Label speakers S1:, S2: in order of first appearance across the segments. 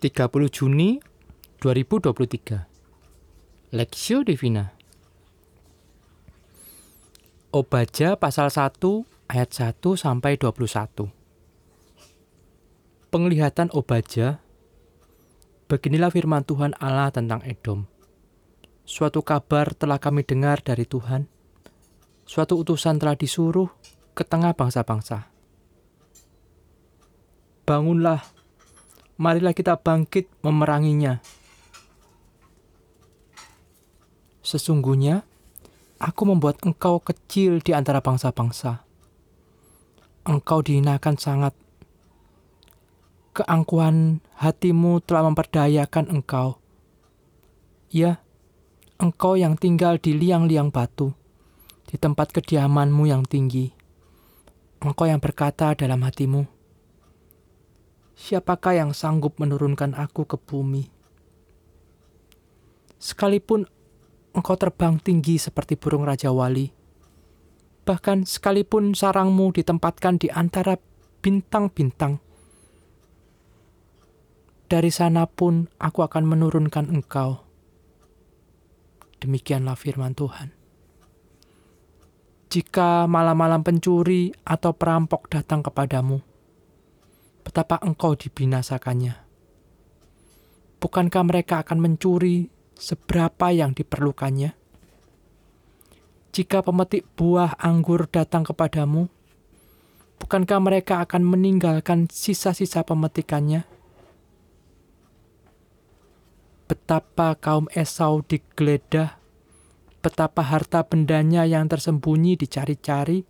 S1: 30 Juni 2023 Lexio Divina. Obaja pasal 1 ayat 1 sampai 21 Penglihatan Obaja. Beginilah firman Tuhan Allah tentang Edom. Suatu kabar telah kami dengar dari Tuhan. Suatu utusan telah disuruh ke tengah bangsa-bangsa. Bangunlah marilah kita bangkit memeranginya. Sesungguhnya, aku membuat engkau kecil di antara bangsa-bangsa. Engkau dihinakan sangat. Keangkuhan hatimu telah memperdayakan engkau. Ya, engkau yang tinggal di liang-liang batu, di tempat kediamanmu yang tinggi. Engkau yang berkata dalam hatimu, siapakah yang sanggup menurunkan aku ke bumi? Sekalipun engkau terbang tinggi seperti burung Raja Wali, bahkan sekalipun sarangmu ditempatkan di antara bintang-bintang, dari sana pun aku akan menurunkan engkau. Demikianlah firman Tuhan. Jika malam-malam pencuri atau perampok datang kepadamu, betapa engkau dibinasakannya. Bukankah mereka akan mencuri seberapa yang diperlukannya? Jika pemetik buah anggur datang kepadamu, bukankah mereka akan meninggalkan sisa-sisa pemetikannya? Betapa kaum Esau digeledah, betapa harta bendanya yang tersembunyi dicari-cari,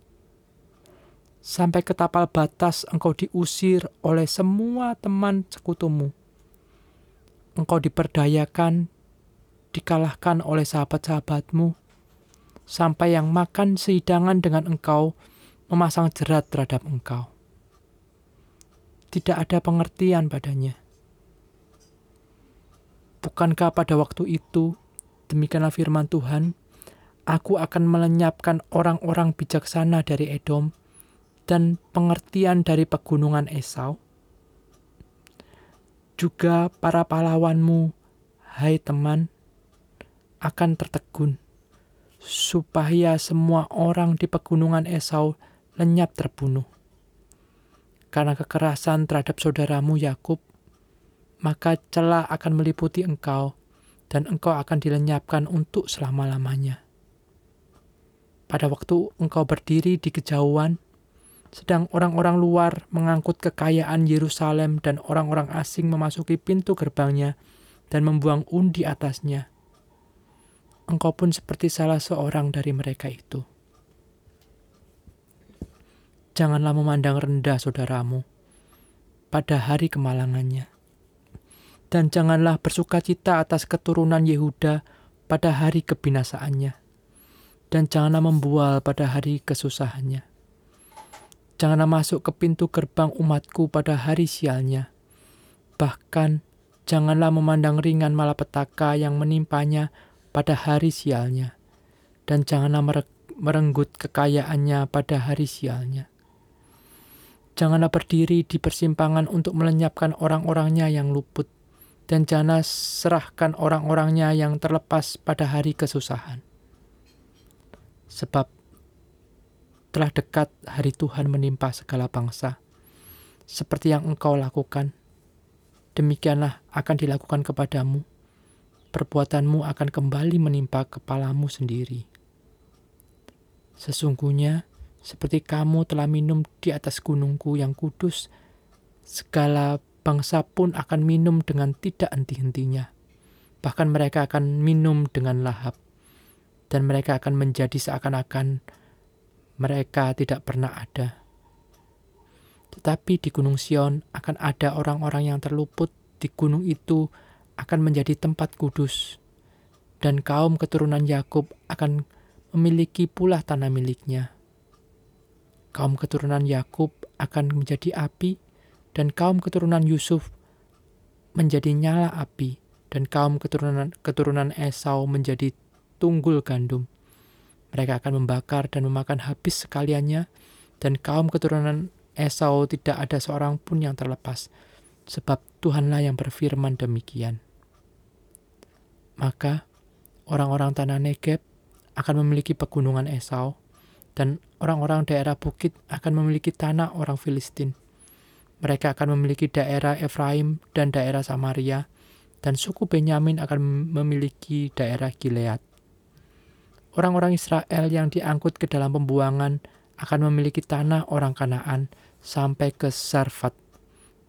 S1: sampai ke tapal batas engkau diusir oleh semua teman sekutumu. Engkau diperdayakan, dikalahkan oleh sahabat-sahabatmu, sampai yang makan sehidangan dengan engkau memasang jerat terhadap engkau. Tidak ada pengertian padanya. Bukankah pada waktu itu, demikianlah firman Tuhan, aku akan melenyapkan orang-orang bijaksana dari Edom, dan pengertian dari pegunungan Esau? Juga para pahlawanmu, hai teman, akan tertegun, supaya semua orang di pegunungan Esau lenyap terbunuh. Karena kekerasan terhadap saudaramu Yakub, maka celah akan meliputi engkau, dan engkau akan dilenyapkan untuk selama-lamanya. Pada waktu engkau berdiri di kejauhan, sedang orang-orang luar mengangkut kekayaan Yerusalem dan orang-orang asing memasuki pintu gerbangnya dan membuang undi atasnya. Engkau pun seperti salah seorang dari mereka itu. Janganlah memandang rendah saudaramu pada hari kemalangannya. Dan janganlah bersuka cita atas keturunan Yehuda pada hari kebinasaannya. Dan janganlah membual pada hari kesusahannya Janganlah masuk ke pintu gerbang umatku pada hari sialnya. Bahkan, janganlah memandang ringan malapetaka yang menimpanya pada hari sialnya. Dan janganlah merenggut kekayaannya pada hari sialnya. Janganlah berdiri di persimpangan untuk melenyapkan orang-orangnya yang luput. Dan janganlah serahkan orang-orangnya yang terlepas pada hari kesusahan. Sebab telah dekat hari Tuhan menimpa segala bangsa. Seperti yang engkau lakukan, demikianlah akan dilakukan kepadamu. Perbuatanmu akan kembali menimpa kepalamu sendiri. Sesungguhnya, seperti kamu telah minum di atas gunungku yang kudus, segala bangsa pun akan minum dengan tidak henti-hentinya. Bahkan mereka akan minum dengan lahap, dan mereka akan menjadi seakan-akan mereka tidak pernah ada. Tetapi di Gunung Sion akan ada orang-orang yang terluput di gunung itu akan menjadi tempat kudus, dan kaum keturunan Yakub akan memiliki pula tanah miliknya. Kaum keturunan Yakub akan menjadi api, dan kaum keturunan Yusuf menjadi nyala api, dan kaum keturunan keturunan Esau menjadi tunggul gandum. Mereka akan membakar dan memakan habis sekaliannya, dan kaum keturunan Esau tidak ada seorang pun yang terlepas, sebab Tuhanlah yang berfirman demikian. Maka orang-orang tanah Negeb akan memiliki pegunungan Esau, dan orang-orang daerah bukit akan memiliki tanah orang Filistin. Mereka akan memiliki daerah Efraim dan daerah Samaria, dan suku Benyamin akan memiliki daerah Gilead. Orang-orang Israel yang diangkut ke dalam pembuangan akan memiliki tanah orang Kanaan sampai ke Sarfat,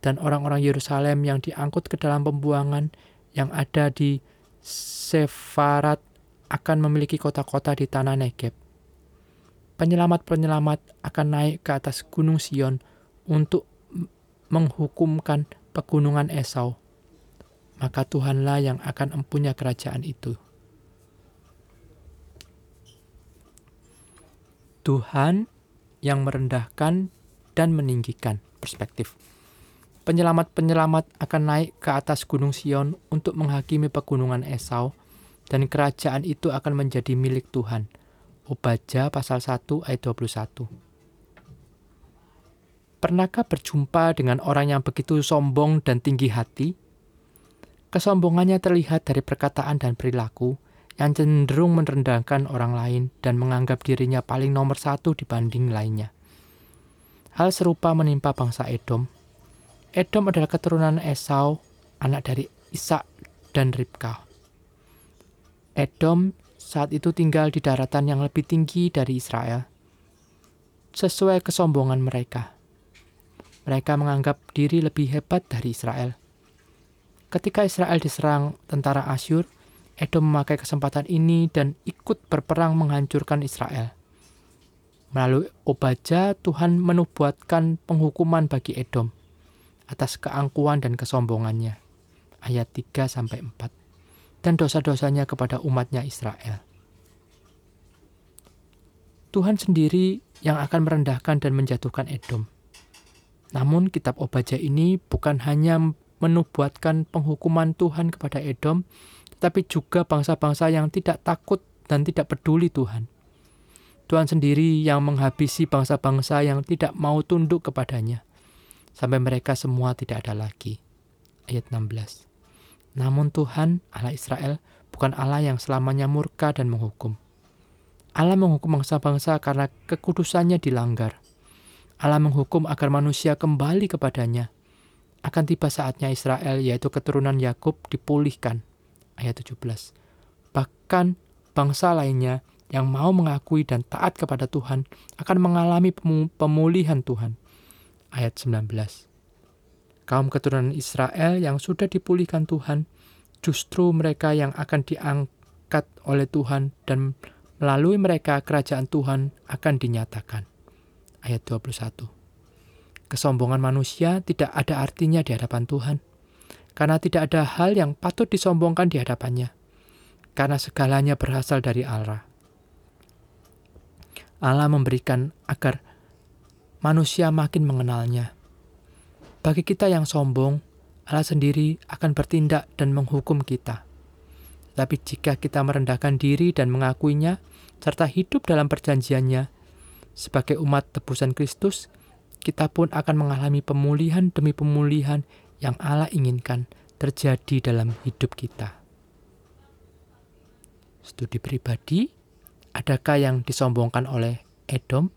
S1: dan orang-orang Yerusalem yang diangkut ke dalam pembuangan yang ada di Sefarat akan memiliki kota-kota di tanah Negeb. Penyelamat-penyelamat akan naik ke atas gunung Sion untuk menghukumkan pegunungan Esau, maka Tuhanlah yang akan empunya kerajaan itu. Tuhan yang merendahkan dan meninggikan perspektif. Penyelamat-penyelamat akan naik ke atas gunung Sion untuk menghakimi pegunungan Esau, dan kerajaan itu akan menjadi milik Tuhan. Obaja pasal 1 ayat 21. Pernahkah berjumpa dengan orang yang begitu sombong dan tinggi hati? Kesombongannya terlihat dari perkataan dan perilaku yang cenderung merendahkan orang lain dan menganggap dirinya paling nomor satu dibanding lainnya. Hal serupa menimpa bangsa Edom. Edom adalah keturunan Esau, anak dari Ishak dan Ribka. Edom saat itu tinggal di daratan yang lebih tinggi dari Israel, sesuai kesombongan mereka. Mereka menganggap diri lebih hebat dari Israel. Ketika Israel diserang tentara Asyur, Edom memakai kesempatan ini dan ikut berperang menghancurkan Israel. Melalui Obaja, Tuhan menubuatkan penghukuman bagi Edom atas keangkuhan dan kesombongannya. Ayat 3 sampai 4. Dan dosa-dosanya kepada umatnya Israel. Tuhan sendiri yang akan merendahkan dan menjatuhkan Edom. Namun kitab Obaja ini bukan hanya menubuatkan penghukuman Tuhan kepada Edom, tetapi juga bangsa-bangsa yang tidak takut dan tidak peduli Tuhan. Tuhan sendiri yang menghabisi bangsa-bangsa yang tidak mau tunduk kepadanya, sampai mereka semua tidak ada lagi. Ayat 16. Namun Tuhan, Allah Israel, bukan Allah yang selamanya murka dan menghukum. Allah menghukum bangsa-bangsa karena kekudusannya dilanggar. Allah menghukum agar manusia kembali kepadanya. Akan tiba saatnya Israel, yaitu keturunan Yakub, dipulihkan. Ayat 17. Bahkan bangsa lainnya yang mau mengakui dan taat kepada Tuhan akan mengalami pemulihan Tuhan. Ayat 19. Kaum keturunan Israel yang sudah dipulihkan Tuhan, justru mereka yang akan diangkat oleh Tuhan dan melalui mereka kerajaan Tuhan akan dinyatakan ayat 21. Kesombongan manusia tidak ada artinya di hadapan Tuhan, karena tidak ada hal yang patut disombongkan di hadapannya, karena segalanya berasal dari Allah. Allah memberikan agar manusia makin mengenalnya. Bagi kita yang sombong, Allah sendiri akan bertindak dan menghukum kita. Tapi jika kita merendahkan diri dan mengakuinya, serta hidup dalam perjanjiannya, sebagai umat tebusan Kristus, kita pun akan mengalami pemulihan demi pemulihan yang Allah inginkan terjadi dalam hidup kita. Studi pribadi, adakah yang disombongkan oleh Edom?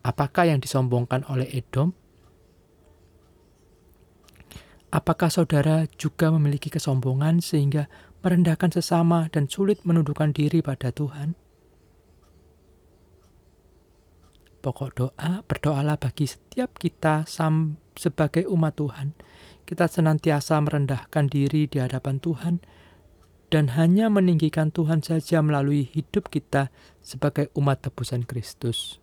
S1: Apakah yang disombongkan oleh Edom? Apakah saudara juga memiliki kesombongan sehingga merendahkan sesama dan sulit menundukkan diri pada Tuhan? Pokok doa, berdoalah bagi setiap kita sam sebagai umat Tuhan. Kita senantiasa merendahkan diri di hadapan Tuhan dan hanya meninggikan Tuhan saja melalui hidup kita sebagai umat tebusan Kristus.